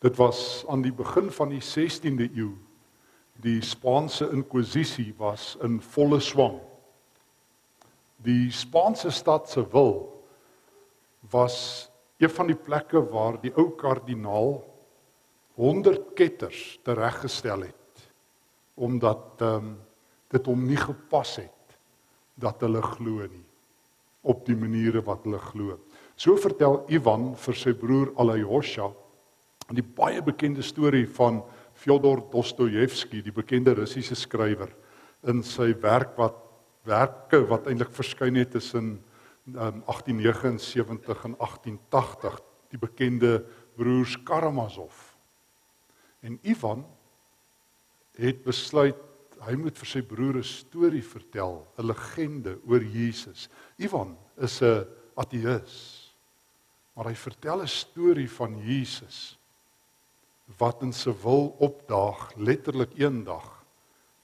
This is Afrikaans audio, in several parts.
Dit was aan die begin van die 16de eeu. Die Spaanse inkwisisie was in volle swang. Die Spaanse stad se wil was een van die plekke waar die ou kardinaal 100 ketters tereggestel het omdat ehm um, dit hom nie gepas het dat hulle glo nie op die maniere wat hulle glo. So vertel Ivan vir sy broer Alyosha die baie bekende storie van Fyodor Dostojewski, die bekende Russiese skrywer in sy werk wat werke wat eintlik verskyn het tussen um, 1879 en 1880, die bekende broers Karamazov. En Ivan het besluit hy moet vir sy broer 'n storie vertel, 'n legende oor Jesus. Ivan is 'n ateïs. Maar hy vertel 'n storie van Jesus wat in se wil opdaag letterlik eendag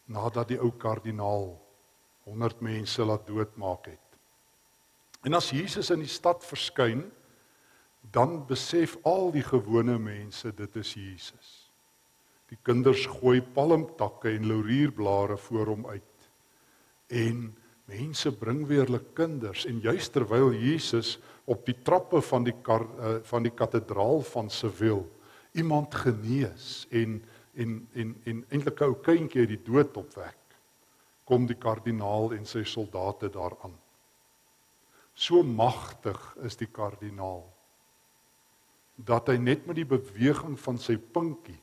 nadat die ou kardinaal 100 mense laat doodmaak het. En as Jesus in die stad verskyn, dan besef al die gewone mense dit is Jesus. Die kinders gooi palmtakke en laurierblare voor hom uit. En mense bring weer hulle kinders en juist terwyl Jesus op die trappe van die kar, uh, van die kathedraal van Seville iemand genees en en en en eintlik 'n ou kindjie uit die dood opwek kom die kardinaal en sy soldate daaraan so magtig is die kardinaal dat hy net met die beweging van sy pinkie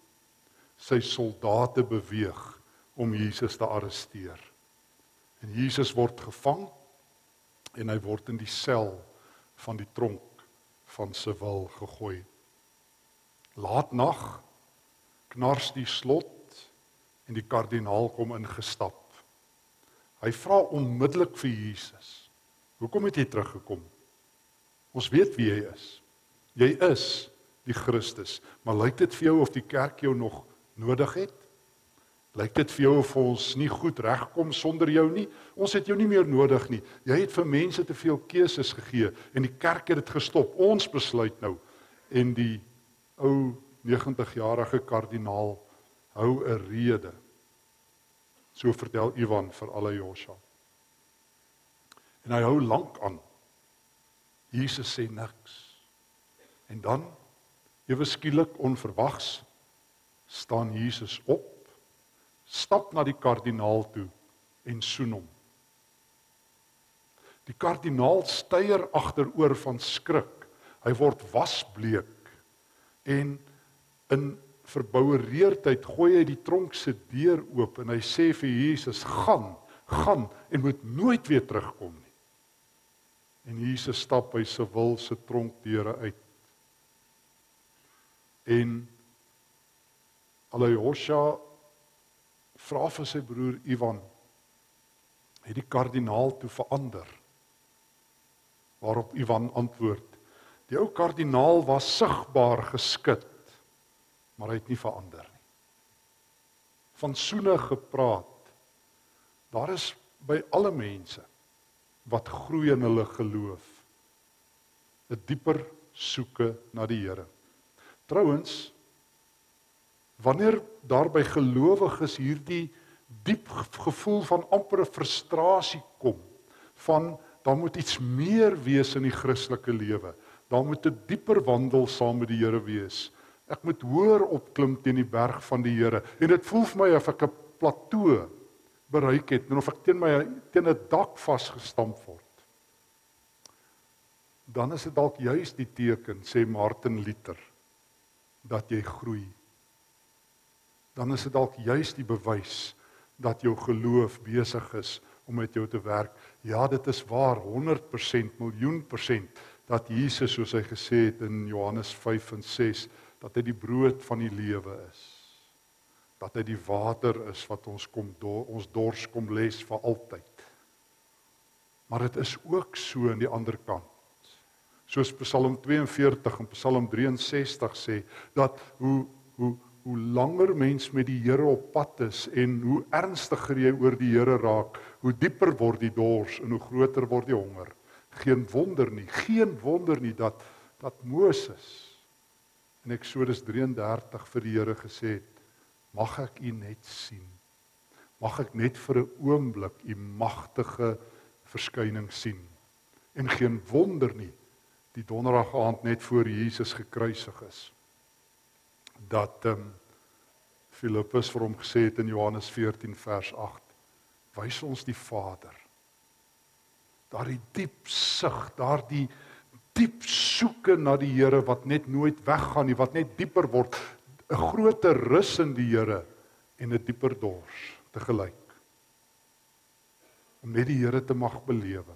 sy soldate beweeg om Jesus te arresteer. En Jesus word gevang en hy word in die sel van die tronk van Sewil gegooi Laatnag knars die slot en die kardinaal kom ingestap. Hy vra onmiddellik vir Jesus. Hoekom het jy teruggekom? Ons weet wie jy is. Jy is die Christus, maar lyk dit vir jou of die kerk jou nog nodig het? Lyk dit vir jou of ons nie goed regkom sonder jou nie? Ons het jou nie meer nodig nie. Jy het vir mense te veel keuses gegee en die kerk het dit gestop. Ons besluit nou en die ou 90-jarige kardinaal hou 'n rede. So vertel Ivan vir alle Josha. En hy hou lank aan. Jesus sê niks. En dan ewe skielik onverwags staan Jesus op, stap na die kardinaal toe en soen hom. Die kardinaal styer agteroor van skrik. Hy word wasbleek en in verboureerdheid gooi hy die tronk se deur oop en hy sê vir Jesus gaan gaan en moet nooit weer terugkom nie. En Jesus stap by se wil se tronkdeure uit. En Alyosha vra vir sy broer Ivan het die kardinaal toe verander? Waarop Ivan antwoord Die ou kardinaal was sigbaar geskit, maar hy het nie verander nie. Van soene gepraat. Daar is by alle mense wat groei in hulle geloof 'n dieper soeke na die Here. Trouwens wanneer daar by gelowiges hierdie diep gevoel van ampere frustrasie kom van dan moet iets meer wees in die Christelike lewe daar moet 'n dieper wandel saam met die Here wees. Ek moet hoër opklim teen die berg van die Here en dit voel vir my of ek 'n plateau bereik het en of ek teen my teen 'n dak vasgestamp word. Dan is dit dalk juis die teken sê Martin Luther dat jy groei. Dan is dit dalk juis die bewys dat jou geloof besig is om met jou te werk. Ja, dit is waar 100% miljoen persent dat Jesus soos hy gesê het in Johannes 5 en 6 dat hy die brood van die lewe is. Dat hy die water is wat ons kom do, ons dors kom les vir altyd. Maar dit is ook so aan die ander kant. Soos Psalm 42 en Psalm 63 sê dat hoe hoe hoe langer mens met die Here op pad is en hoe ernstiger jy oor die Here raak, hoe dieper word die dors en hoe groter word die honger geen wonder nie, geen wonder nie dat dat Moses in Eksodus 33 vir die Here gesê het: "Mag ek U net sien. Mag ek net vir 'n oomblik U magtige verskyning sien." En geen wonder nie die donderdag aand net voor Jesus gekruisig is dat ehm um, Filippus vir hom gesê het in Johannes 14 vers 8: "Wys ons die Vader." Daardie diep sug, daardie diep soeke na die Here wat net nooit weggaan nie, wat net dieper word, 'n groter rus in die Here en 'n dieper dors te gelyk. Om net die Here te mag belewe.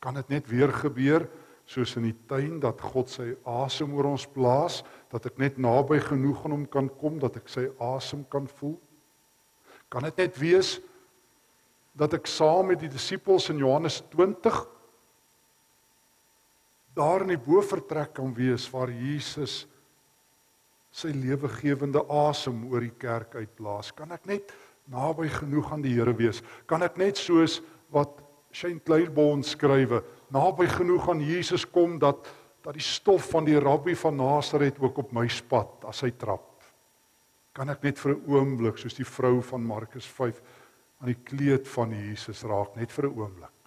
Kan dit net weer gebeur soos in die tuin dat God sy asem oor ons blaas, dat ek net naby genoeg aan hom kan kom dat ek sy asem kan voel? Kan dit net wees dat ek saam met die disippels in Johannes 20 daar in die bofortrek kan wees waar Jesus sy lewegewende asem oor die kerk uitblaas. Kan ek net naby genoeg aan die Here wees? Kan ek net soos wat Shane Kleinbond skrywe, naby genoeg aan Jesus kom dat dat die stof van die rabbi van Nasaret ook op my spat as hy trap? Kan ek net vir 'n oomblik soos die vrou van Markus 5 aan die kleed van Jesus raak net vir 'n oomblik?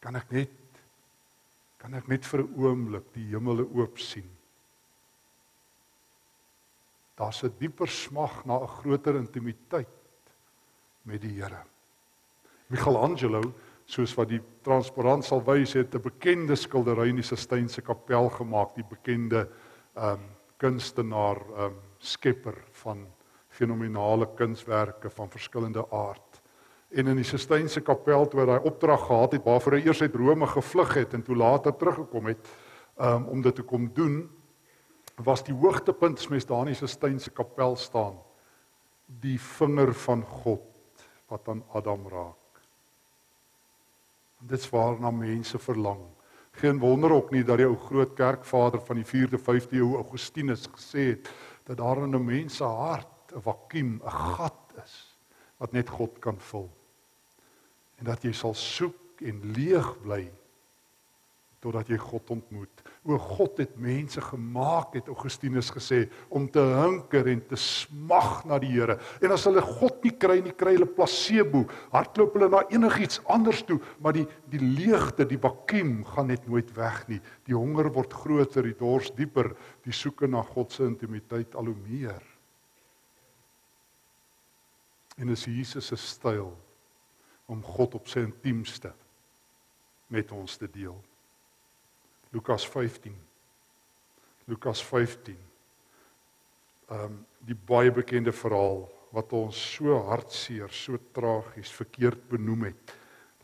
Kan ek net kan ek net vir 'n oomblik die hemele oop sien. Daar's 'n dieper smag na 'n groter intimiteit met die Here. Michelangelo, soos wat die transparant sal wys, het 'n bekende skildery in die Sistynse kapel gemaak, die bekende ehm um, kunstenaar ehm um, skepper van fenominale kunswerke van verskillende aard en in die Sistynse kapel toe hy opdrag gehad het waarvoor hy eers uit Rome gevlug het en toe later teruggekom het um, om dit te kom doen was die hoogtepunt as mens daar in die Sistynse kapel staan die vinger van God wat aan Adam raak. En dit's waarna mense verlang. Geen wonder ook nie dat die ou groot kerkvader van die 4de 5de eeu Augustinus gesê het dat daar in 'n mens se hart 'n vakuum, 'n gat is wat net God kan vul. En dat jy sal soek en leeg bly totdat jy God ontmoet. O God het mense gemaak het Augustinus gesê om te hinker en te smag na die Here. En as hulle God nie kry nie, kry hulle placebo. Hardloop hulle na enigiets anders toe, maar die die leegte, die vakuum gaan net nooit weg nie. Die honger word groter, die dors dieper, die soeke na God se intimiteit al hoe meer. En dis Jesus se styl om God op sy intiemste met ons te deel. Lukas 15. Lukas 15. Ehm um, die baie bekende verhaal wat ons so hartseer, so tragies verkeerd benoem het.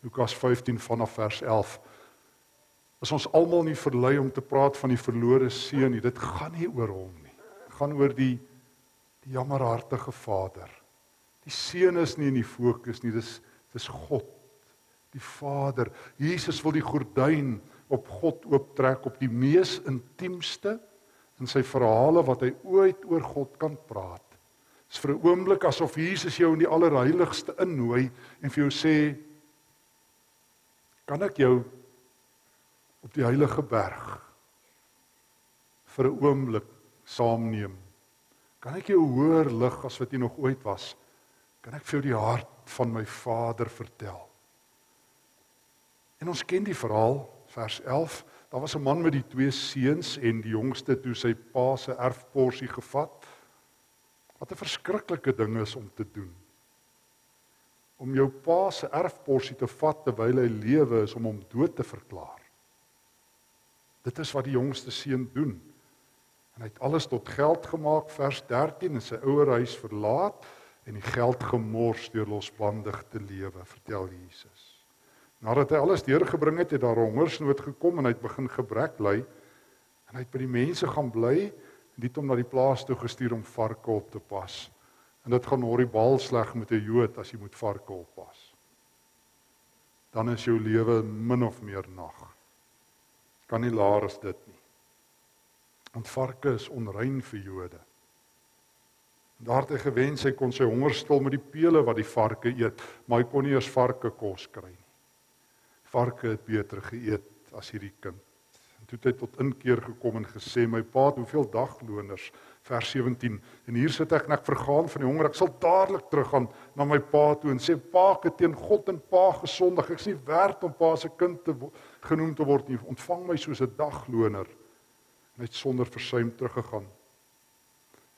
Lukas 15 vanaf vers 11. As ons almal nie verlei om te praat van die verlore seun nie, dit gaan nie oor hom nie. Dit gaan oor die die jammerhartige Vader Die seun is nie in die fokus nie, dis dis God, die Vader. Jesus wil die gordyn op God ooptrek op die mees intiemste in sy verhale wat hy ooit oor God kan praat. Dis vir 'n oomblik asof Jesus jou in die allerheiligste innooi en vir jou sê kan ek jou op die heilige berg vir 'n oomblik saamneem? Kan ek jou hoër lig as wat jy nog ooit was? Kan ek vir jou die hart van my Vader vertel. En ons ken die verhaal, vers 11. Daar was 'n man met die twee seuns en die jongste toe sy pa se erfporsie gevat. Wat 'n verskriklike ding is om te doen. Om jou pa se erfporsie te vat terwyl hy lewe is om hom dood te verklaar. Dit is wat die jongste seun doen. En hy het alles tot geld gemaak, vers 13 en sy ouer huis verlaat en die geld gemors deur losbandig te lewe, vertel Jesus. Nadat hy alles deurgebring het, het daar hongersnood gekom en hy het begin gebrek ly en hy het by die mense gaan bly en dit hom na die plaas toe gestuur om varke op te pas. En dit gaan horribaal sleg met 'n Jood as jy moet varke oppas. Dan is jou lewe min of meer nag. Kan nie laer as dit nie. Want varke is onrein vir Jode. Daar het hy gewens hy kon sy honger stil met die pele wat die varke eet, maar hy kon nie eens varke kos kry nie. Varke het beter geëet as hierdie kind. En toe het hy tot inkeer gekom en gesê my pa hoeveel dagloners? Vers 17 en hier sit ek en ek vergaan van die honger. Ek sal dadelik teruggaan na my pa toe en sê pa ek het teen God en pa gesondig. Ek is nie werd om pa se kind te genoem te word nie. Ontvang my soos 'n dagloner. En hy het sonder versuim teruggegaan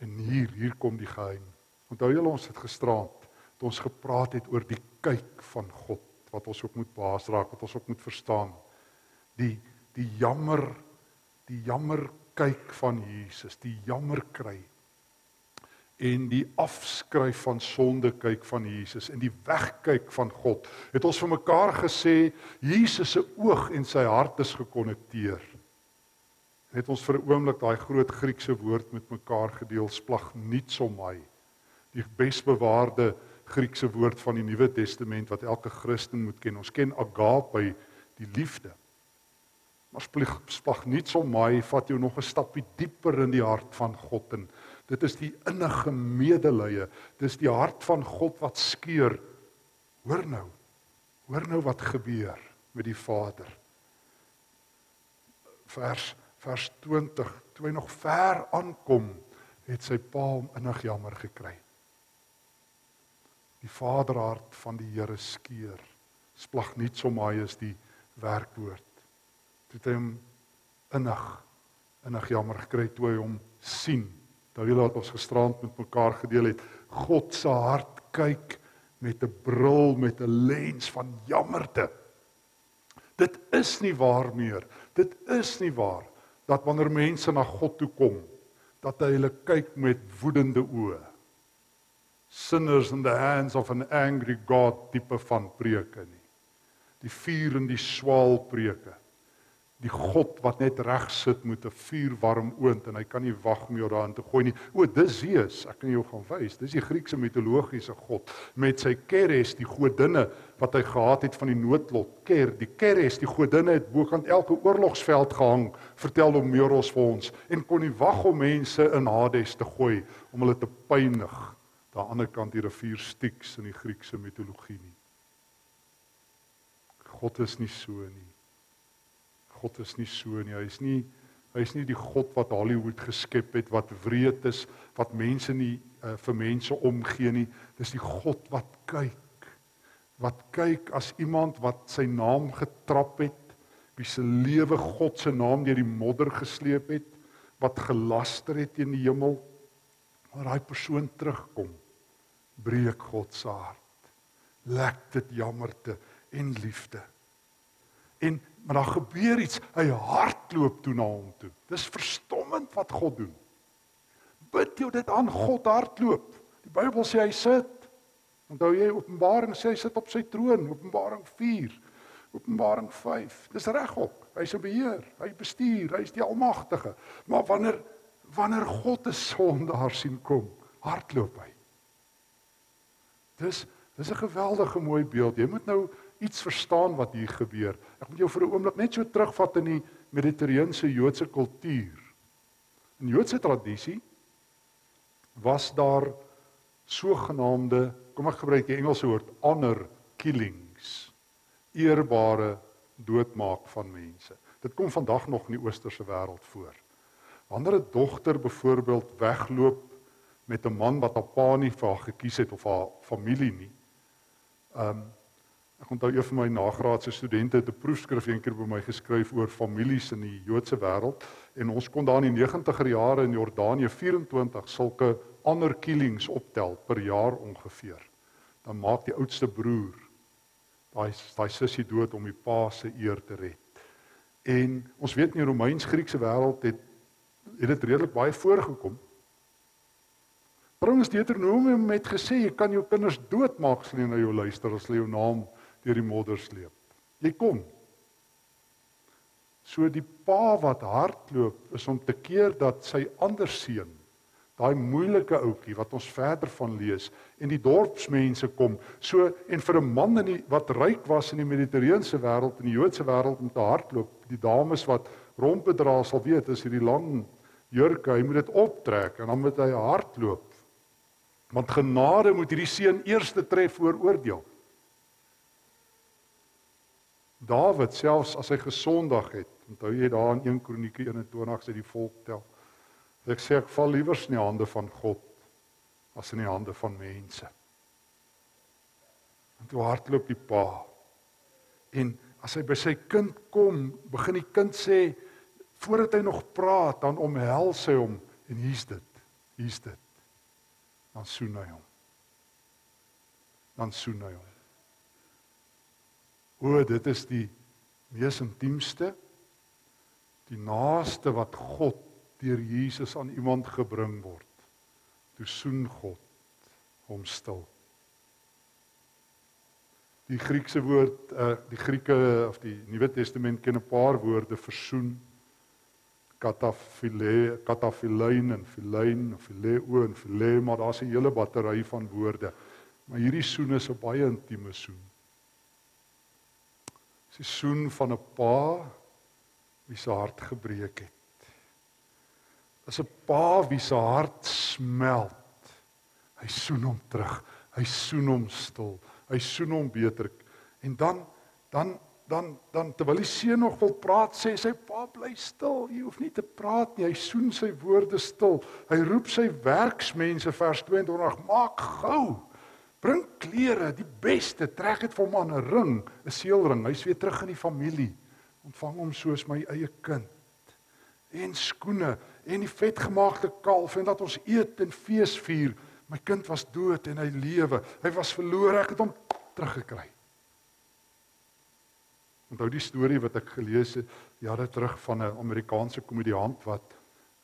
en hier hier kom die geheim onthou julle ons het gisterand toe ons gepraat het oor die kyk van God wat ons ook moet baas raak wat ons ook moet verstaan die die jammer die jammer kyk van Jesus, die jammer kry en die afskryf van sonde kyk van Jesus en die wegkyk van God. Het ons vir mekaar gesê Jesus se oog en sy hart is gekonnekteer. Het ons vir 'n oomblik daai groot Griekse woord met mekaar gedeel, splagnitzomai. Die besbewaarde Griekse woord van die Nuwe Testament wat elke Christen moet ken. Ons ken agape, die liefde. Maar splig spag nie so my vat jou nog 'n stappie dieper in die hart van God en dit is die innige medelee. Dis die hart van God wat skeur. Hoor nou. Hoor nou wat gebeur met die Vader. Vers vers 20, toe hy nog ver aankom, het sy pa hom innig jammer gekry. Die Vaderhart van die Here skeur. Splag nie so my is die werkwoord het hy hom innig innig jammer gekry toe hy hom sien. Daar wie laat ons gisterand met mekaar gedeel het. God se hart kyk met 'n bril met 'n lens van jammerte. Dit is nie waar meer. Dit is nie waar dat wanneer mense na God toe kom, dat hy hulle kyk met woedende oë. Sinners in the hands of an angry God tipe van preke nie. Die vuur en die swaal preke die God wat net reg sit met 'n vuurwarm oond en hy kan nie wag om jou daarin te gooi nie. O, dis Zeus, ek kan jou gaan wys. Dis die Griekse mitologiese god met sy Keres, die godinne wat hy gehad het van die noodlot. Ker, die Keres, die godinne het bokant elke oorlogsveld gehang, vertel hom Meros vir ons en kon nie wag om mense in Hades te gooi om hulle te pynig. Daar aan die kant die rivier Styx in die Griekse mitologie nie. God is nie so nie. God is nie so nie. Hy's nie hy's nie die God wat Hollywood geskep het wat wreed is, wat mense nie uh, vir mense omgee nie. Dis die God wat kyk. Wat kyk as iemand wat sy naam getrap het, wie se lewe God se naam deur die modder gesleep het, wat gelaster het teen die hemel, maar daai persoon terugkom, breek God se hart. Lek dit jammerte en liefde. En maar daar gebeur iets. Hy hardloop toe na hom toe. Dis verstommend wat God doen. Bid jou dit aan God hardloop. Die Bybel sê hy sit. Onthou jy Openbaring sê hy sit op sy troon, Openbaring 4, Openbaring 5. Dis regop. Hy's 'n beheer, hy bestuur, hy's die almagtige. Maar wanneer wanneer God 'n sondaar sien kom, hardloop hy. Dis dis 'n geweldige mooi beeld. Jy moet nou iets verstaan wat hier gebeur. Ek moet jou vir 'n oomblik net so terugvat in die Mediterrane Joodse kultuur. In Joodse tradisie was daar sogenaamde, kom ek gebruik die Engelse woord honor killings, eerbare doodmaak van mense. Dit kom vandag nog in die oosterse wêreld voor. Wanneer 'n dogter byvoorbeeld wegloop met 'n man wat haar pa nie vir haar gekies het of haar familie nie. Um Ek onthou een van my nagraadse studente het 'n proefskrif eendag by my geskryf oor families in die Joodse wêreld en ons kon daar in die 90er jare in Jordanië 24 sulke ander killings optel per jaar ongeveer. Dan maak die oudste broer daai daai sussie dood om die pa se eer te red. En ons weet in die Romeins-Griekse wêreld het het dit redelik baie voorgekom. Brouwens Deuteronomium het gesê jy kan jou kinders doodmaak as hulle na jou luister as hulle jou naam deur die modder sleep. Jy kom. So die pa wat hardloop is om te keer dat sy ander seun, daai moeilike ouetjie wat ons verder van lees en die dorpsmense kom. So en vir 'n man in die wat ryk was in die Mediterrane wêreld en die Joodse wêreld om te hardloop, die dames wat rompedra sal weet as hierdie lang jurke, hy moet dit optrek en dan moet hy hardloop. Want genade moet hierdie seun eerste tref voor oordeel. Dawid selfs as hy gesondag het, Onthou jy daar in 1 Kronieke 21 sê die volk tel. Ek sê ek val liewer in die hande van God as in die hande van mense. En toe hardloop die pa. En as hy by sy kind kom, begin die kind sê voordat hy nog praat, dan omhels hy hom en hier's dit. Hier's dit. Dan soen hy hom. Dan soen hy hom. O, dit is die mees intiemste die naaste wat God deur Jesus aan iemand gebring word. Toe soen God hom stil. Die Griekse woord uh die Grieke of die Nuwe Testament ken 'n paar woorde vir soen. Katafile, katafilein en filein of fileo en file, maar daar's 'n hele battery van woorde. Maar hierdie soen is 'n baie intieme soen. Dis 'n soen van 'n pa wie se hart gebreek het. Dis 'n pa wie se hart smelt. Hy soen hom terug. Hy soen hom stil. Hy soen hom beter. En dan dan dan dan terwyl die seun nog wil praat, sê sy pa bly stil. Jy hoef nie te praat nie. Hy soen sy woorde stil. Hy roep sy werksmense vers 22: "Maak gou. Bring klere, die beste. Trek dit vir hom aan 'n ring, 'n seelring. Hy's weer terug in die familie. Ontvang hom soos my eie kind." En skoene en die vetgemaakte kalf en dat ons eet en fees vier. My kind was dood en hy lewe. Hy was verlore, ek het hom teruggekry. Onthou die storie wat ek gelees het jare terug van 'n Amerikaanse komediant wat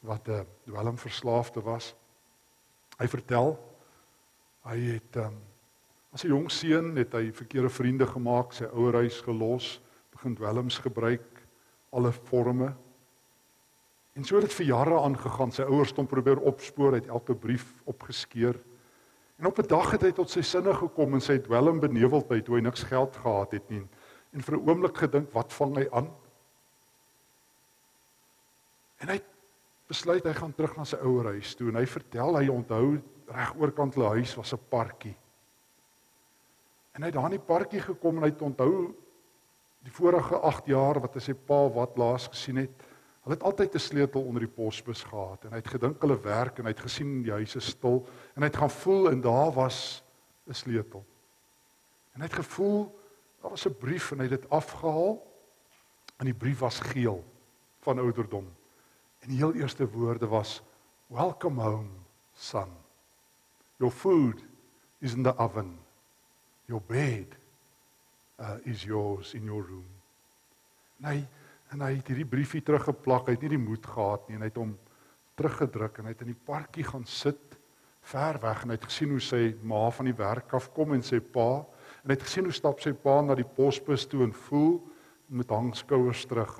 wat 'n dwelmverslaafde was. Hy vertel hy het um, as 'n jong seun het hy verkeerde vriende gemaak, sy ouer huis gelos, begin dwelms gebruik, alle forme En so het dit vir jare aangegaan. Sy ouers het hom probeer opspoor, het elke brief opgeskeur. En op 'n dag het hy tot sy sinne gekom en sy het wel in beneweldheid toe hy niks geld gehad het nie. En vir 'n oomblik gedink, wat vang hy aan? En hy besluit hy gaan terug na sy ouer huis toe en hy vertel hy onthou reg oorkant hulle huis was 'n parkie. En hy het daar in die parkie gekom en hy het onthou die vorige 8 jaar wat hy sy pa wat laas gesien het. Hulle het altyd 'n sleutel onder die posbus gehad en hy het gedink hulle werk en hy het gesien die huis is stil en hy het gaan voel en daar was 'n sleutel. En hy het gevoel daar was 'n brief en hy het dit afgehaal en die brief was geel van ouderdom. En die heel eerste woorde was welcome home son. Your food is in the oven. Your bed uh, is yours in your room. Nee, En hy het hierdie briefie teruggeplak. Hy het nie die moed gehad nie en hy het hom teruggedruk en hy het in die parkie gaan sit ver weg en hy het gesien hoe sy ma van die werk af kom en sy pa en hy het gesien hoe stap sy pa na die posbus toe en voel met hangskouers terug.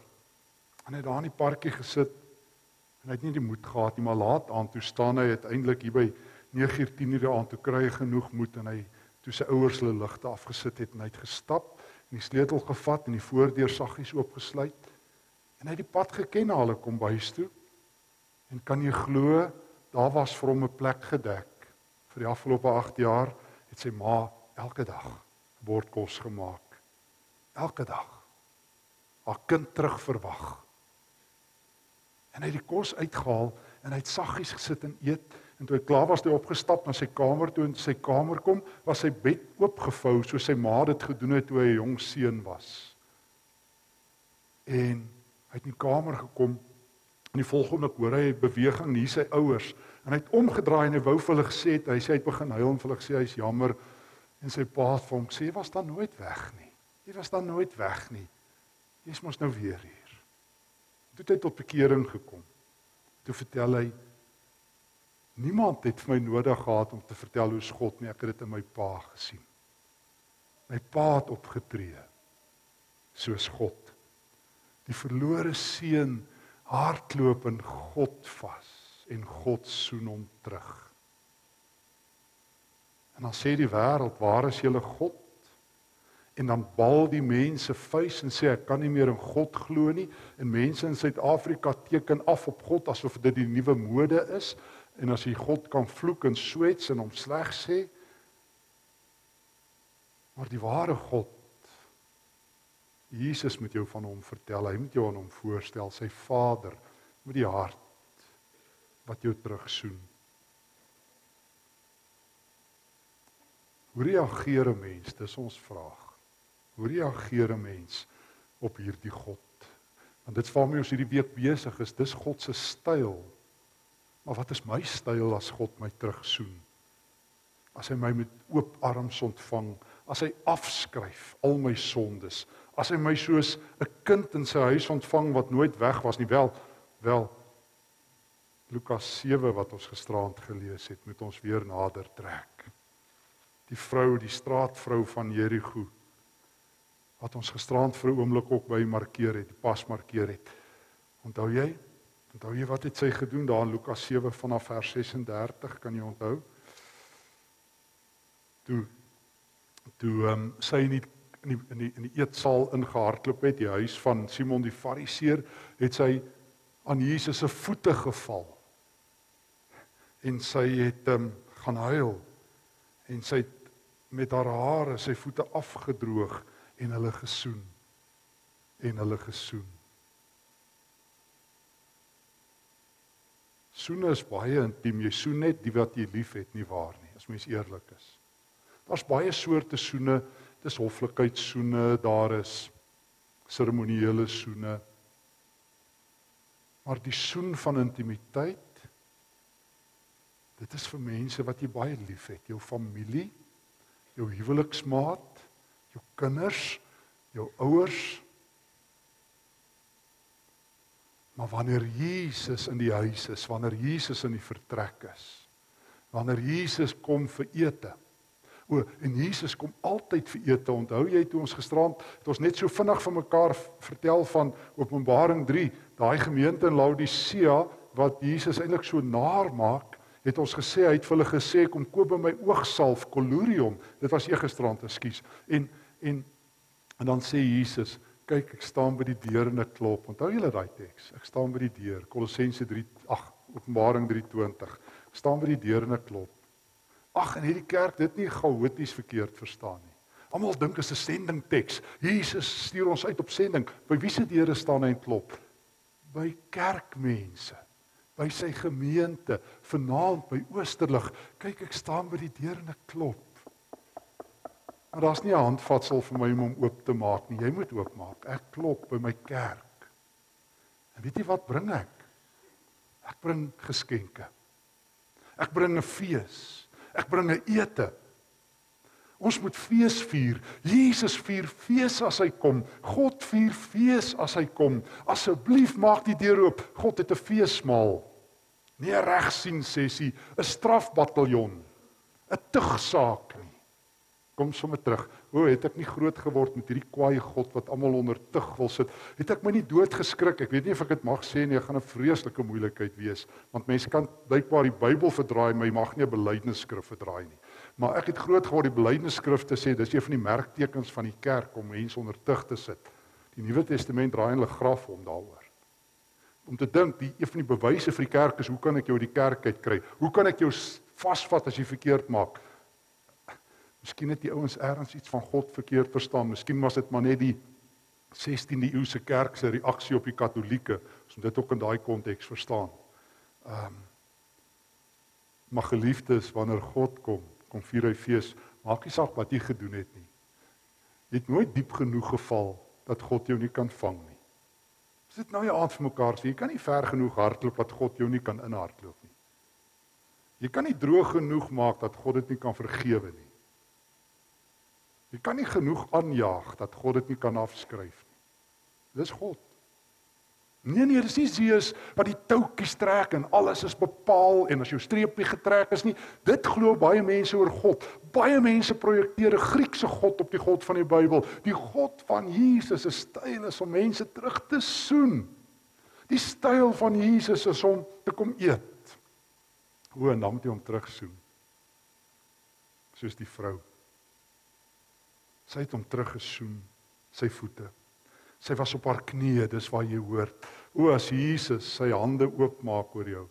En hy het daar in die parkie gesit en hy het nie die moed gehad nie, maar laat aan toe staan hy uiteindelik hier by 9:00 10:00 aan toe kry hy genoeg moed en hy toe sy ouers hulle ligte afgesit het en hy het gestap en die sleutel gevat en die voordeur saggies oopgesluit En hy het die pad geken na hulle kom by huis toe. En kan jy glo, daar was vir hom 'n plek gedek. Vir die afgelope 8 jaar het sy ma elke dag bordkos gemaak. Elke dag. Haar kind terug verwag. En hy het die kos uitgehaal en hy het saggies gesit en eet en toe hy klaar was, het hy opgestap na sy kamer toe en sy kamer kom, was sy bed oopgevou soos sy ma dit gedoen het toe hy 'n jong seun was. En Hy het in die kamer gekom en die volgende hoor hy beweging hier sy ouers en hy het omgedraai en hy wou vir hulle gesê het, hy sê hy het begin huil en vir hulle gesê hy's jammer en sy pa het vir hom gesê was dan nooit weg nie. Jy was dan nooit weg nie. Jy's mos nou weer hier. Toe het hy tot bekering gekom. Toe vertel hy niemand het vir my nodig gehad om te vertel hoe God nie ek het dit in my pa gesien. My pa het opgetree soos God die verlore seun hardloop in God vas en God soen hom terug. En dan sê die wêreld, "Waar is julle God?" En dan bal die mense vuis en sê ek kan nie meer in God glo nie en mense in Suid-Afrika teken af op God asof dit die nuwe mode is en as jy God kan vloek en swets en hom sleg sê maar die ware God Jesus moet jou van hom vertel. Hy moet jou aan hom voorstel, sy Vader met die hart wat jou terugsoen. Hoe reageer 'n mens? Dis ons vraag. Hoe reageer 'n mens op hierdie God? Want dit waarmee ons hierdie week besig is, dis God se styl. Maar wat is my styl as God my terugsoen? As hy my met oop arms ontvang, as hy afskryf al my sondes, as hy my soos 'n kind in sy huis ontvang wat nooit weg was nie, wel wel Lukas 7 wat ons gisterand gelees het, moet ons weer nader trek. Die vrou, die straatvrou van Jerigo wat ons gisterand vir 'n oomblik ook by markeer het, pas markeer het. Onthou jy? Onthou jy wat het sy gedoen daar in Lukas 7 vanaf vers 36, kan jy onthou? Toe toe ehm um, sy in die in die in die, in die eetsaal ingehardloop het, die huis van Simon die Fariseer, het sy aan Jesus se voete geval en sy het um, gaan huil en sy het met haar hare sy voete afgedroog en hulle gesoen en hulle gesoen. Soene is baie intiem. Jy soen net die wat jy liefhet, nie waar nie, as mens eerlik is. Daar's baie soorte soene. Dis hoflikheidssoene, daar is seremonieele soene. Maar die soen van intimiteit Dit is vir mense wat jy baie liefhet, jou familie, jou huweliksmaat, jou kinders, jou ouers. Maar wanneer Jesus in die huis is, wanneer Jesus in die vertrek is, wanneer Jesus kom vir ete. O, en Jesus kom altyd vir ete. Onthou jy toe ons gisterand het ons net so vinnig vir mekaar vertel van Openbaring 3, daai gemeente in Laodicea wat Jesus eintlik so naar maak het ons gesê hy het vir hulle gesê kom koop by my oogsalf collurium dit was eergisterand ekskuus en en en dan sê Jesus kyk ek staan by die deur en ek klop. Onthou julle daai teks? Ek staan by die deur Kolossense 3 ag Openbaring 3:20 staan by die deur en ek klop. Ag in hierdie kerk dit nie chaoties verkeerd verstaan nie. Almal dink dit is 'n sending teks Jesus stuur ons uit op sending. By wie se deure staan hy en klop? By kerkmense. By sy gemeente. Vanaand by Oosterlig. Kyk, ek staan by die deur en ek klop. Maar daar's nie 'n handvatsel vir my om hom oop te maak nie. Jy moet oopmaak. Ek klop by my kerk. En weet jy wat bring ek? Ek bring geskenke. Ek bring 'n fees. Ek bring 'n ete. Ons moet fees vier. Jesus vier fees as hy kom. God vier fees as hy kom. Asseblief maak die deur oop. God het 'n feesmaal. Nie 'n regsien sessie, 'n strafbataljon, 'n tugsaak. Kom sommer terug. O, het ek nie groot geword met hierdie kwaai God wat almal onder tug wil sit? Het ek my nie dood geskrik? Ek weet nie of ek dit mag sê nie, dit gaan 'n vreeslike moeilikheid wees, want mense kan blykbaar die Bybel verdraai, maar jy mag nie 'n belydenisskrif verdraai nie. Maar ek het groot geword die belydenisskrifte sê dis een van die merktekens van die kerk om mense onder tug te sit. Die Nuwe Testament draai hulle graf om daaroor om te dink die een van die bewyse vir die kerk is hoe kan ek jou uit die kerk uit kry? Hoe kan ek jou vasvat as jy verkeerd maak? Miskien het die ouens eers iets van God verkeerd verstaan. Miskien was dit maar net die 16de eeuse kerk se reaksie op die katolieke. Ons moet dit ook in daai konteks verstaan. Ehm um, Maar geliefdes, wanneer God kom, kom vier hy fees, maak nie saak wat jy gedoen het nie. Jy het nooit diep genoeg geval dat God jou nie kan vang nie. Ons het nou 'n aand vir mekaar sê, jy kan nie ver genoeg hardloop dat God jou nie kan inhardloop nie. Jy kan nie droog genoeg maak dat God dit nie kan vergewe nie. Jy kan nie genoeg aanjaag dat God dit nie kan afskryf nie. Dis God. Nee nee, dis nie Jesus wat die toutjies trek en alles is bepaal en as jou streepie getrek is nie. Dit glo baie mense oor God. Baie mense projekteer 'n Griekse god op die God van die Bybel. Die God van Jesus se styl is om mense terug te soen. Die styl van Jesus is om te kom eet. O, en dan moet jy hom terugsoen. Soos die vrou. Sy het hom teruggesoen, sy voete. Sy was op haar knieë, dis waar jy hoor. O as Jesus sy hande oopmaak oor jou,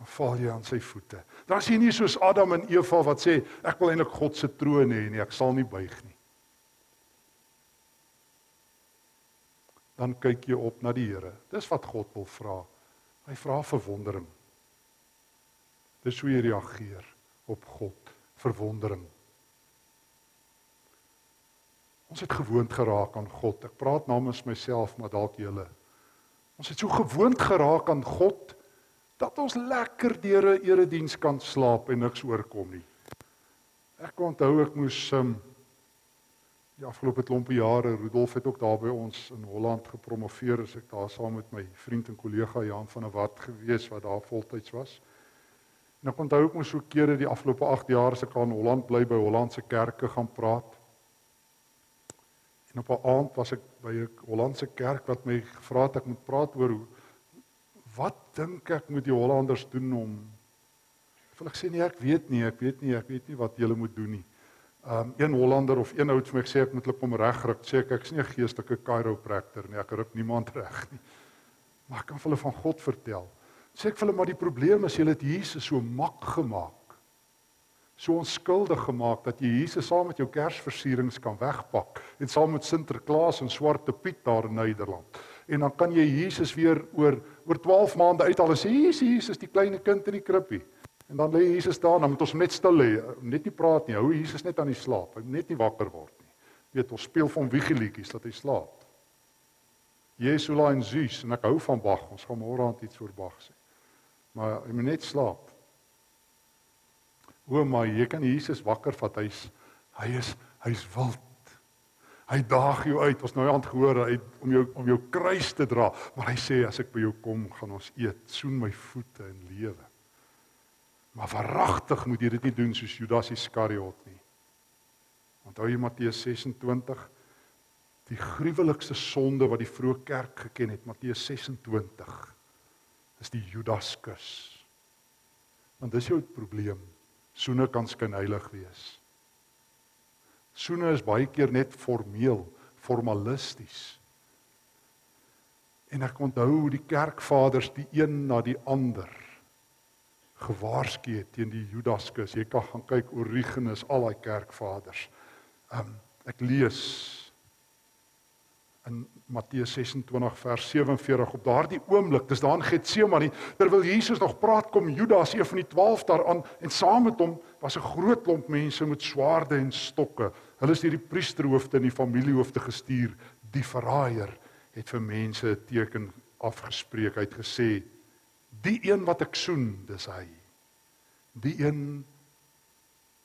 dan val jy aan sy voete. Dan is jy nie soos Adam en Eva wat sê ek wil eintlik God se troon hê nie, ek sal nie buig nie. dan kyk jy op na die Here. Dis wat God wil vra. Hy vra verwondering. Dis hoe jy reageer op God, verwondering. Ons het gewoond geraak aan God. Ek praat namens myself, maar dalk julle. Ons het so gewoond geraak aan God dat ons lekker deur 'n erediens kan slaap en niks oorkom nie. Ek onthou ek moes um, die afgelope klompe jare Rudolf het ook daar by ons in Holland gepromoveer as ek daar saam met my vriend en kollega Jan van der Walt gewees wat daar voltyds was. En ek onthou ook mos so kere die afgelope 8 jaar as ek aan Holland bly by Hollandse kerke gaan praat. En op 'n aand was ek by 'n Hollandse kerk wat my gevra het ek moet praat oor hoe wat dink ek moet die Hollanders doen om Wil ek sê nee, ek weet nie, ek weet nie, ek weet nie wat julle moet doen nie. Um een Hollander of een oud vir my sê ek moet hulle kom regryk. Sê ek ek's nie 'n geestelike chiropractor nie, ek ruk niemand reg nie. Maar ek kan vir hulle van God vertel. Sê ek vir hulle maar die probleem is julle het Jesus so mak gemaak so onskuldig gemaak dat jy Jesus saam met jou Kersversierings kan wegpak en saam met Sinterklaas en Swarte Piet daar in Nederland. En dan kan jy Jesus weer oor oor 12 maande uithaal en sê Jesus, Jesus, die klein kind in die krippie. En dan lê Jesus daar, dan moet ons net stil lê, net nie praat nie. Hou Jesus net aan die slaap. Hy net nie wakker word nie. Weet, ons speel van wiegelietjies dat hy slaap. Jesula en Zeus en ek hou van Bach. Ons gaan môre aand iets oor Bach sê. Maar hy moet net slaap. O my, jy kan Jesus wakker vat. Hy's hy is hy's wild. Hy daag jou uit. Ons nou aan gehoor hy om jou om jou kruis te dra, maar hy sê as ek by jou kom, gaan ons eet, soen my voete en lewe. Maar verragtig moet jy dit nie doen soos Judas Iskariot nie. Onthou jy Matteus 26 die gruwelikste sonde wat die vroeë kerk geken het, Matteus 26 is die Judaskus. Want dis jou probleem. Soene kan skyn heilig wees. Soene is baie keer net formeel, formalisties. En ek onthou hoe die kerkvaders die een na die ander gewaarsku het teen die Judaskus. Jy kan gaan kyk Origenes, al daai kerkvaders. Um ek lees in Matteus 26 vers 47 op daardie oomblik dis daar in Getsemane terwyl Jesus nog praat kom Judas een van die 12 daaraan en saam met hom was 'n groot klomp mense met swaarde en stokke. Hulle is deur die priesterhoofde en die familiehoofde gestuur. Die verraaier het vir mense 'n teken afgespreek. Hy het gesê die een wat ek soen dis hy. Die een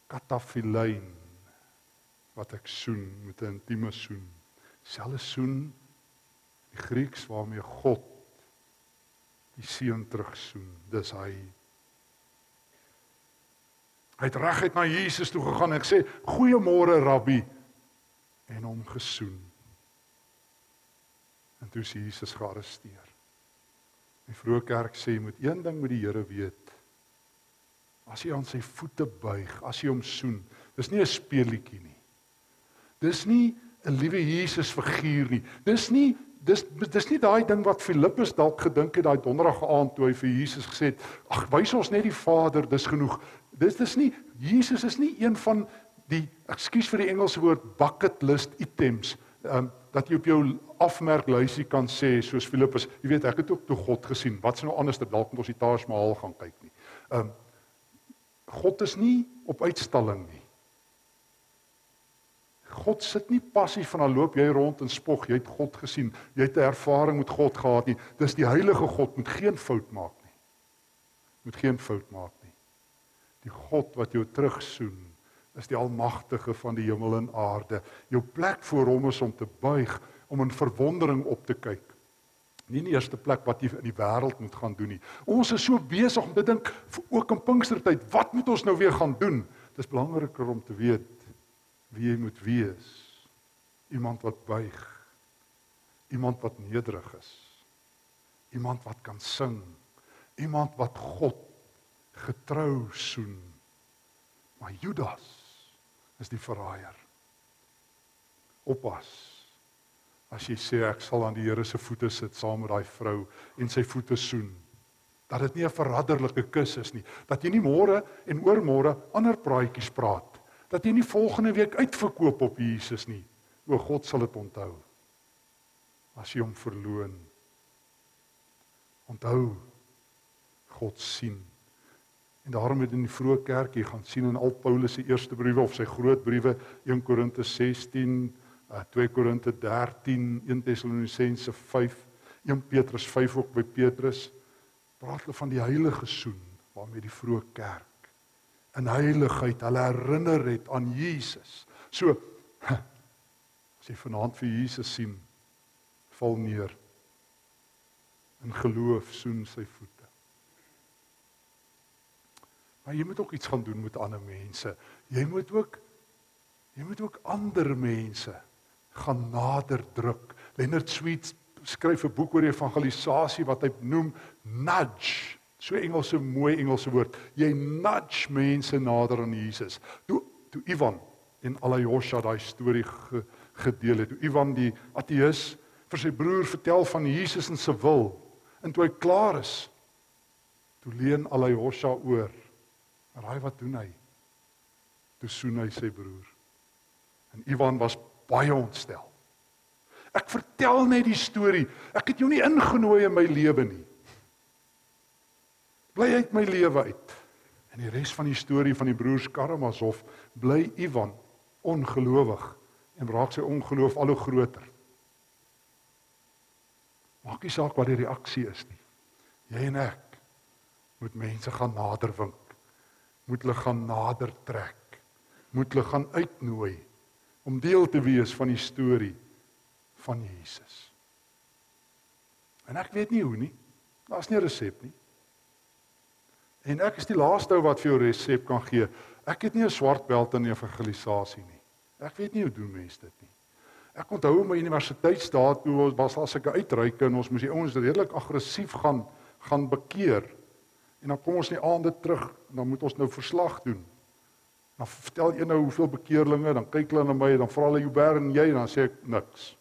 katafilein wat ek soen met 'n intieme soen. Selfe soen Grieks waarmee God die seun terugsoen. Dis hy. Hy het reguit na Jesus toe gegaan en gesê goeiemôre rabbi en hom gesoen. En toe is Jesus gearresteer. Die vroeë kerk sê moet een ding met die Here weet. As hy aan sy voete buig as hy hom soen dis nie 'n speelietjie nie. Dis nie 'n liewe Jesus figuur nie. Dis nie dis dis nie daai ding wat Filippus dalk gedink het daai donderdag aand toe hy vir Jesus gesê het: "Ag, wys ons net die Vader, dis genoeg." Dis dis nie Jesus is nie een van die ekskuus vir die Engelse woord bucket list items um, dat jy op jou afmerklysie kan sê soos Filippus, jy weet ek het ook toe God gesien. Wat's nou anders dalk moet ons die Taj Mahal gaan kyk nie. Um God is nie op uitstalling nie. God sit nie passief van al loop jy rond en spog, jy het God gesien, jy het 'n ervaring met God gehad nie. Dis die heilige God moet geen fout maak nie. Moet geen fout maak nie. Die God wat jou terugsoen is die almagtige van die hemel en aarde. Jou plek voor hom is om te buig, om in verwondering op te kyk. Nie die eerste plek wat jy in die wêreld moet gaan doen nie. Ons is so besig om te dink ook in Pinkstertyd, wat moet ons nou weer gaan doen? Dis belangriker om te weet wie jy moet wees. Iemand wat buig. Iemand wat nederig is. Iemand wat kan sing. Iemand wat God getrou soen. Maar Judas is die verraaier. Oppas. As jy sê ek sal aan die Here se voete sit saam met daai vrou en sy voete soen, dat dit nie 'n verraderlike kus is nie, dat jy nie môre en oormôre ander praatjies praat dat jy nie volgende week uitverkoop op Jesus nie. O God sal dit onthou. as jy hom verloon. Onthou God sien. En daarom het in die vroeë kerk jy gaan sien in al Paulus se eerste briewe of sy groot briewe 1 Korinte 16, 2 Korinte 13, 1 Tessalonisense 5, 1 Petrus 5 ook by Petrus praat hulle van die heilige soen waarmee die vroeë kerk in heiligheid hulle herinner het aan Jesus. So as jy vanaand vir Jesus sien, val neer in geloof soen sy voete. Maar jy moet ook iets gaan doen met ander mense. Jy moet ook jy moet ook ander mense gaan nader druk. Leonard Sweet skryf 'n boek oor evangelisasie wat hy noem nudge. So Engelse mooi Engelse woord. Jy nudge mense nader aan Jesus. Toe toe Ivan en Alayosha daai storie ge, gedeel het. Toe Ivan die ateïs vir sy broer vertel van Jesus en se wil. En toe hy klaar is, toe leen Alayosha oor. Raai wat doen hy? Toe soen hy sy broer. En Ivan was baie ontstel. Ek vertel net die storie. Ek het jou nie ingenooi in my lewe nie. Bly uit my lewe uit. En die res van die storie van die broers Karamazov bly Ivan ongelowig en raak sy ongeloof al hoe groter. Maak nie saak wat die reaksie is nie. Jy en ek moet mense gaan nader wink. Moet hulle gaan nader trek. Moet hulle gaan uitnooi om deel te wees van die storie van Jesus. En ek weet nie hoe nie. Daar's nie 'n resep nie. En ek is die laaste ou wat vir jou resep kan gee. Ek het nie 'n swart beld in evangelisasie nie. Ek weet nie hoe doen mense dit nie. Ek onthou my universiteitsdae toe was as ek uitreik en ons moes die ouens redelik aggressief gaan gaan bekeer. En dan kom ons in die aande terug, dan moet ons nou verslag doen. Dan vertel een nou hoeveel bekeerlinge, dan kyk hulle na my en dan vra hulle Joubert en jy en dan sê ek niks.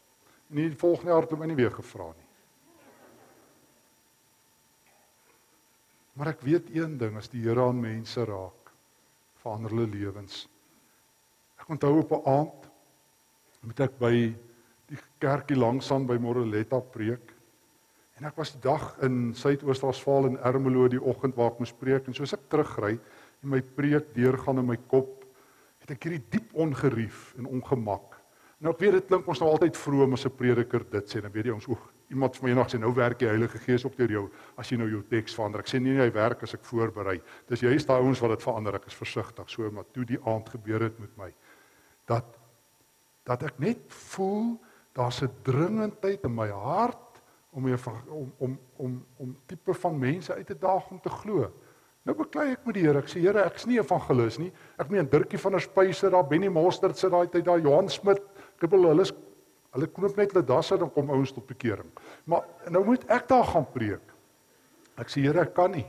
En die volgende jaar het hulle my nie weer gevra nie. Maar ek weet een ding, as die Here aan mense raak, verander hulle lewens. Ek onthou op 'n aand moet ek by die kerkie langsaan by Moreletta preek. En ek was die dag in Suidoos-Transvaal in Ermelo die oggend waar ek moes preek en soos ek terugry en my preek deurgaan in my kop, het ek hierdie diep ongerief en ongemak. Nou ek weet dit klink ons nou altyd vroom as 'n prediker dit sê, dan weet jy ons oek iemand van eendag sê nou werk die Heilige Gees op deur jou as jy nou jou teks verander. Ek sê nie hy werk as ek voorberei. Dis juist daai ouens wat dit verander. Ek is versigtig so maar toe die aand gebeur het met my dat dat ek net voel daar's 'n dringendheid in my hart om om om om om tipe van mense uit te daag om te glo. Nou beklei ek met die Here. Ek sê Here, ek's nie evangelis nie. Ek meen Dirkie van der Spyse daar, Benny Mostert sit daai tyd daar, Johan Smit. Ek wil hulle hulle knoop net hulle dasse dan kom ouens tot bekering. Maar nou moet ek daar gaan preek. Ek sê Here, ek kan nie.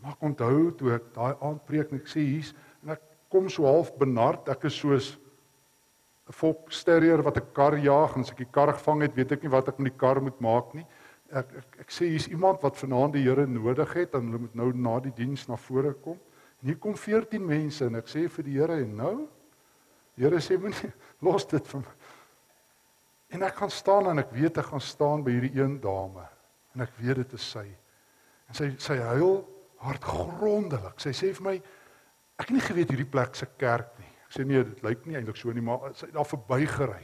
Maar ek onthou toe ek daai aand preek en ek sê hier's en ek kom so half benard. Ek is soos 'n volksterrier wat 'n kar jag en as ek die kar gevang het, weet ek nie wat ek met die kar moet maak nie ek ek, ek sê hier's iemand wat vanaand die Here nodig het en hulle moet nou na die diens na vore kom. En hier kom 14 mense en ek sê vir die Here en nou Here sê moenie los dit vir my. En ek gaan staan en ek weet ek gaan staan by hierdie een dame en ek weet dit is sy. En sy sy huil hartgrondelik. Sy sê vir my ek het nie geweet hierdie plek se kerk nie. Ek sê nee, dit lyk nie eintlik so nie, maar sy het daar verbygery.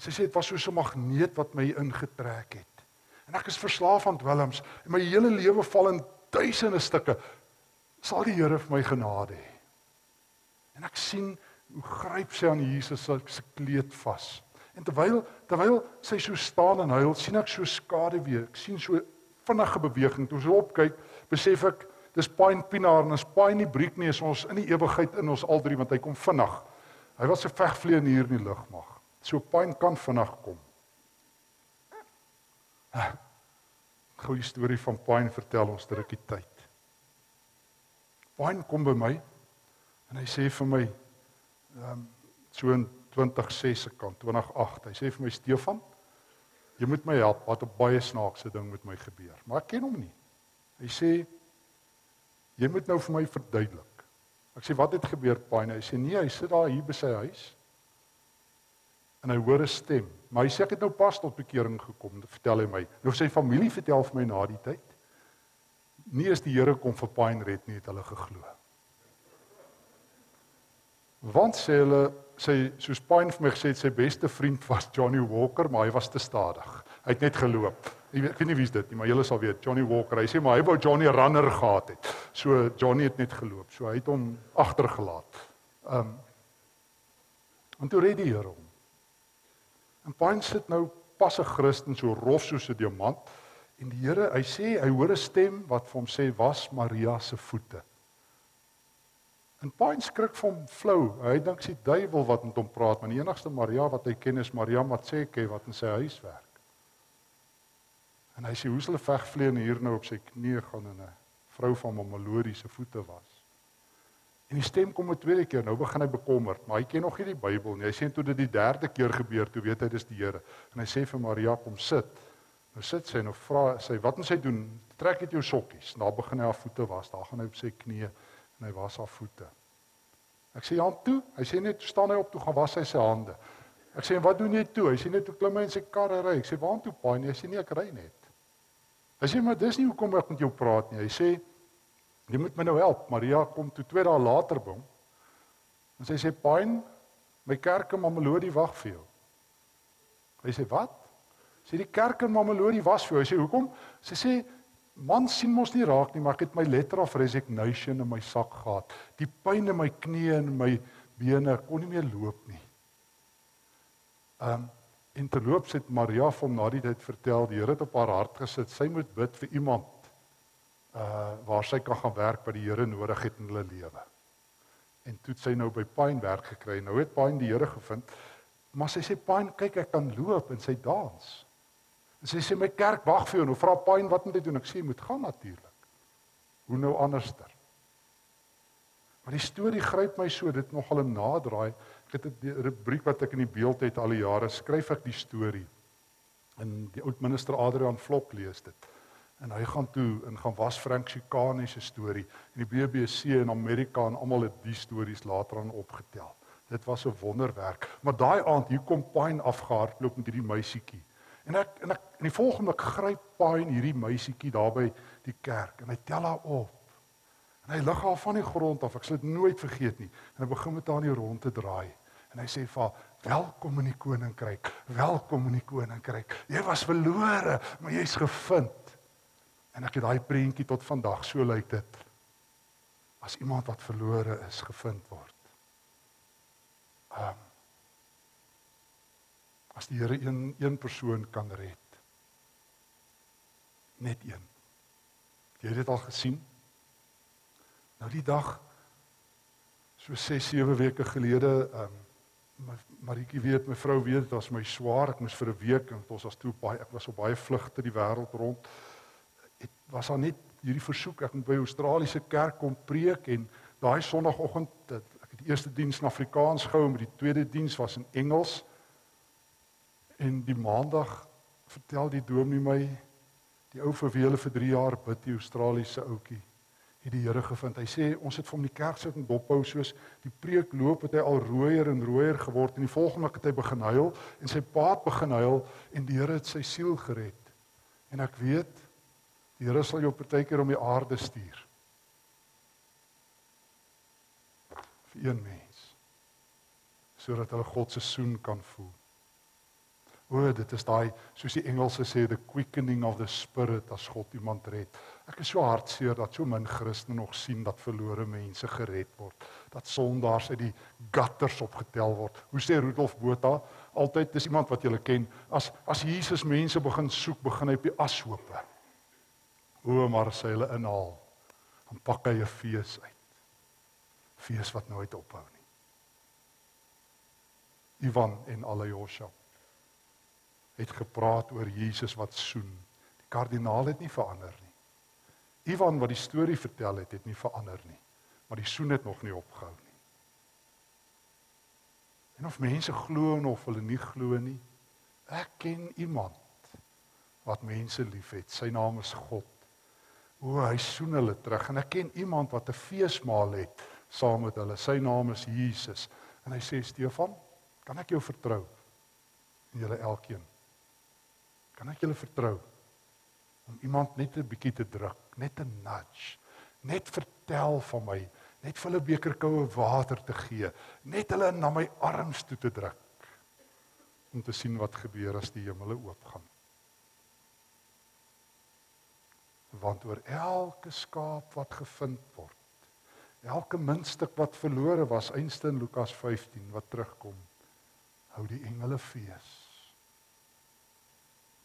Sy sê dit was so 'n magneet wat my ingetrek het. En ek is verslaaf aan dwelms en my hele lewe val in duisende stukke. Sal die Here vir my genade hê. En ek sien hoe gryp sy aan Jesus se kleed vas. En terwyl terwyl sy so staan en huil, sien ek so skade weer. Ek sien so vinnige beweging. Toe sy opkyk, besef ek dis Pine Pinaar en as Pine nie breek nie, is ons in die ewigheid in ons al drie want hy kom vinnig. Hy was 'n vegvlieën hier in die lug mag. So Pine kan vinnig kom. Goeie storie van Pine vertel ons rukkie tyd. Pine kom by my en hy sê vir my ehm um, so in 2006 se kant, 2008. Hy sê vir my Stefan, jy moet my help, wat 'n baie snaakse ding met my gebeur. Maar ek ken hom nie. Hy sê jy moet nou vir my verduidelik. Ek sê wat het gebeur Pine? Hy sê nee, hy sit daar hier by sy huis. En hy hoor 'n stem. Maar hy sê ek het nou pas tot bekering gekom, vertel hy my. Nou sy familie vertel vir my na die tyd. Nie eens die Here kom vir Pine red nie, het hulle geglo. Want sê hulle sy soos Pine vir my gesê het sy beste vriend was Johnny Walker, maar hy was te stadig. Hy het net geloop. Ek weet, ek weet nie wie's dit nie, maar julle sal weet Johnny Walker. Hy sê maar hy wou Johnny runner gehad het. So Johnny het net geloop. So hy het hom agtergelaat. Um En toe red die Here hom. En Pine sit nou pas 'n Christen so rof soos 'n diamant en die Here, hy sê hy hoor 'n stem wat vir hom sê was Maria se voete. En Pine skrik vir hom flou. Hy dink dis die duiwel wat met hom praat, maar die enigste Maria wat hy ken is Maria Matseke wat in sy huis werk. En hy sê hoe sal 'n vegvleene hier nou op sy knieë gaan en 'n vrou van Mamelodi se voete was. En die stem kom 'n tweede keer. Nou begin hy bekommerd, maar hy ken nog nie die Bybel nie. Hy sê toe dit die derde keer gebeur, toe weet hy dis die Here. En hy sê vir Maria kom sit. Nou sit sy en nou vra sy, "Wat moet sy doen? Trek net jou sokkies." Daar begin hy haar voete was. Daar gaan hy op sy knieë en hy was haar voete. Ek sê, "Ja, toe." Hy sê net, "Staan hy op toe gaan was hy sy hande." Ek sê, "Wat doen jy toe?" Hy sê net, "Toe klim hy in sy kar en ry." Ek sê, "Waartoe, paai?" Hy sê, "Nee, ek ry net." Hy sê, "Maar dis nie hoekom ek met jou praat nie." Hy sê, Jy moet my nou help. Maria kom toe 2 dae later by hom. En sy sê, "Pyn, my kerk in Mamelodi wag vir jou." Hy sê, "Wat?" Sê die kerk in Mamelodi was vir jou. Hy sê, "Hoekom?" Sy sê, "Man sien mos nie raak nie, maar ek het my letter of resignation in my sak gehad. Die pyn in my knie en my bene kon nie meer loop nie." Ehm um, en terloops het Maria van na die tyd vertel, die Here het op haar hart gesit, sy moet bid vir iemand uh waar sy kan gaan werk by die Here nodig het in hulle lewe. En toe het sy nou by Pine werk gekry. Nou het Pine die Here gevind. Maar sy sê Pine, kyk ek kan loop en sy dans. En sy sê my kerk wag vir jou. Nou vra Pine wat moet hy doen? Ek sê jy moet gaan natuurlik. Hoe nou anderster? Maar die storie gryp my so, dit nogal 'n naderdraai. Ek het 'n rubriek wat ek in die beeld het al die jare, skryf ek die storie. En die oud minister Adrian Vlok lees dit en hy gaan toe en gaan was Frank Chikane se storie en die BBC in Amerika en almal het die stories later aan opgetel. Dit was 'n wonderwerk. Maar daai aand hier kom Pine afgehardloop met hierdie meisietjie. En ek en ek in die volgende ek gryp Pine hierdie meisietjie daar by die kerk en hy tel haar op. En hy lig haar van die grond af. Ek sal dit nooit vergeet nie. En hy begin met haar in die rond te draai. En hy sê vir haar: "Welkom in die koninkryk. Welkom in die koninkryk. Jy was verlore, maar jy's gevind." En ek het daai prentjie tot vandag so lyk dit. As iemand wat verlore is gevind word. Ehm um, As die Here een een persoon kan red. Net een. Jy het dit al gesien? Nou die dag so 6 7 weke gelede ehm um, Maritjie weet my vrou weet dit was my swaar ek moes vir 'n week en ons was toe baie ek was op baie vlugte die wêreld rond het was daar net hierdie versoek ek moet by Australiese kerk kom preek en daai sonoggend ek het die eerste diens in Afrikaans gehou en die tweede diens was in Engels en die maandag vertel die dominee my die ou vir wie hulle vir 3 jaar bid die Australiese ouetjie het die Here gevind hy sê ons het vir hom die kerk sit en dophou soos die preek loop het hy al rooier en rooier geword en die volgende keer het hy begin huil en sy pa het begin huil en die Here het sy siel gered en ek weet Die Here sal jou partykeer om die aarde stuur. vir een mens sodat hulle God se soen kan voel. O, dit is daai soos die Engelse sê the quickening of the spirit as God iemand red. Ek is so hartseer dat so min Christene nog sien dat verlore mense gered word, dat sondaars uit die gutters opgetel word. Hoe sê Rudolf Botha, altyd dis iemand wat jy ken, as as Jesus mense begin soek, begin hy op die ashope. O, maar as hy hulle inhaal, dan pak hy 'n fees uit. Fees wat nooit ophou nie. Ivan en Alyosha het gepraat oor Jesus wat soen. Die kardinaal het nie verander nie. Ivan wat die storie vertel het, het nie verander nie, maar die soen het nog nie opgehou nie. En of mense glo of hulle nie glo nie, ek ken iemand wat mense liefhet. Sy naam is God. O, hy soen hulle terug en ek ken iemand wat 'n feesmaal het saam met hulle. Sy naam is Jesus. En hy sê Stefan, kan ek jou vertrou? en julle elkeen. Kan ek julle vertrou om iemand net 'n bietjie te druk, net 'n nudge, net vertel van my, net vir hulle 'n beker koue water te gee, net hulle na my arms toe te druk om te sien wat gebeur as die hemele oopgaan. Want oor elke skaap wat gevind word, elke muntstuk wat verlore was, einste in Lukas 15 wat terugkom, hou die engele fees.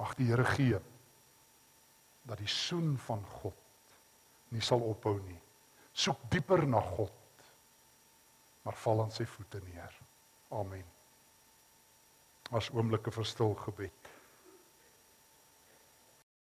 Mag die Here gee dat die soen van God nie sal ophou nie. Soek dieper na God. Maar val aan sy voete neer. Amen. As oomblikke verstil gebed.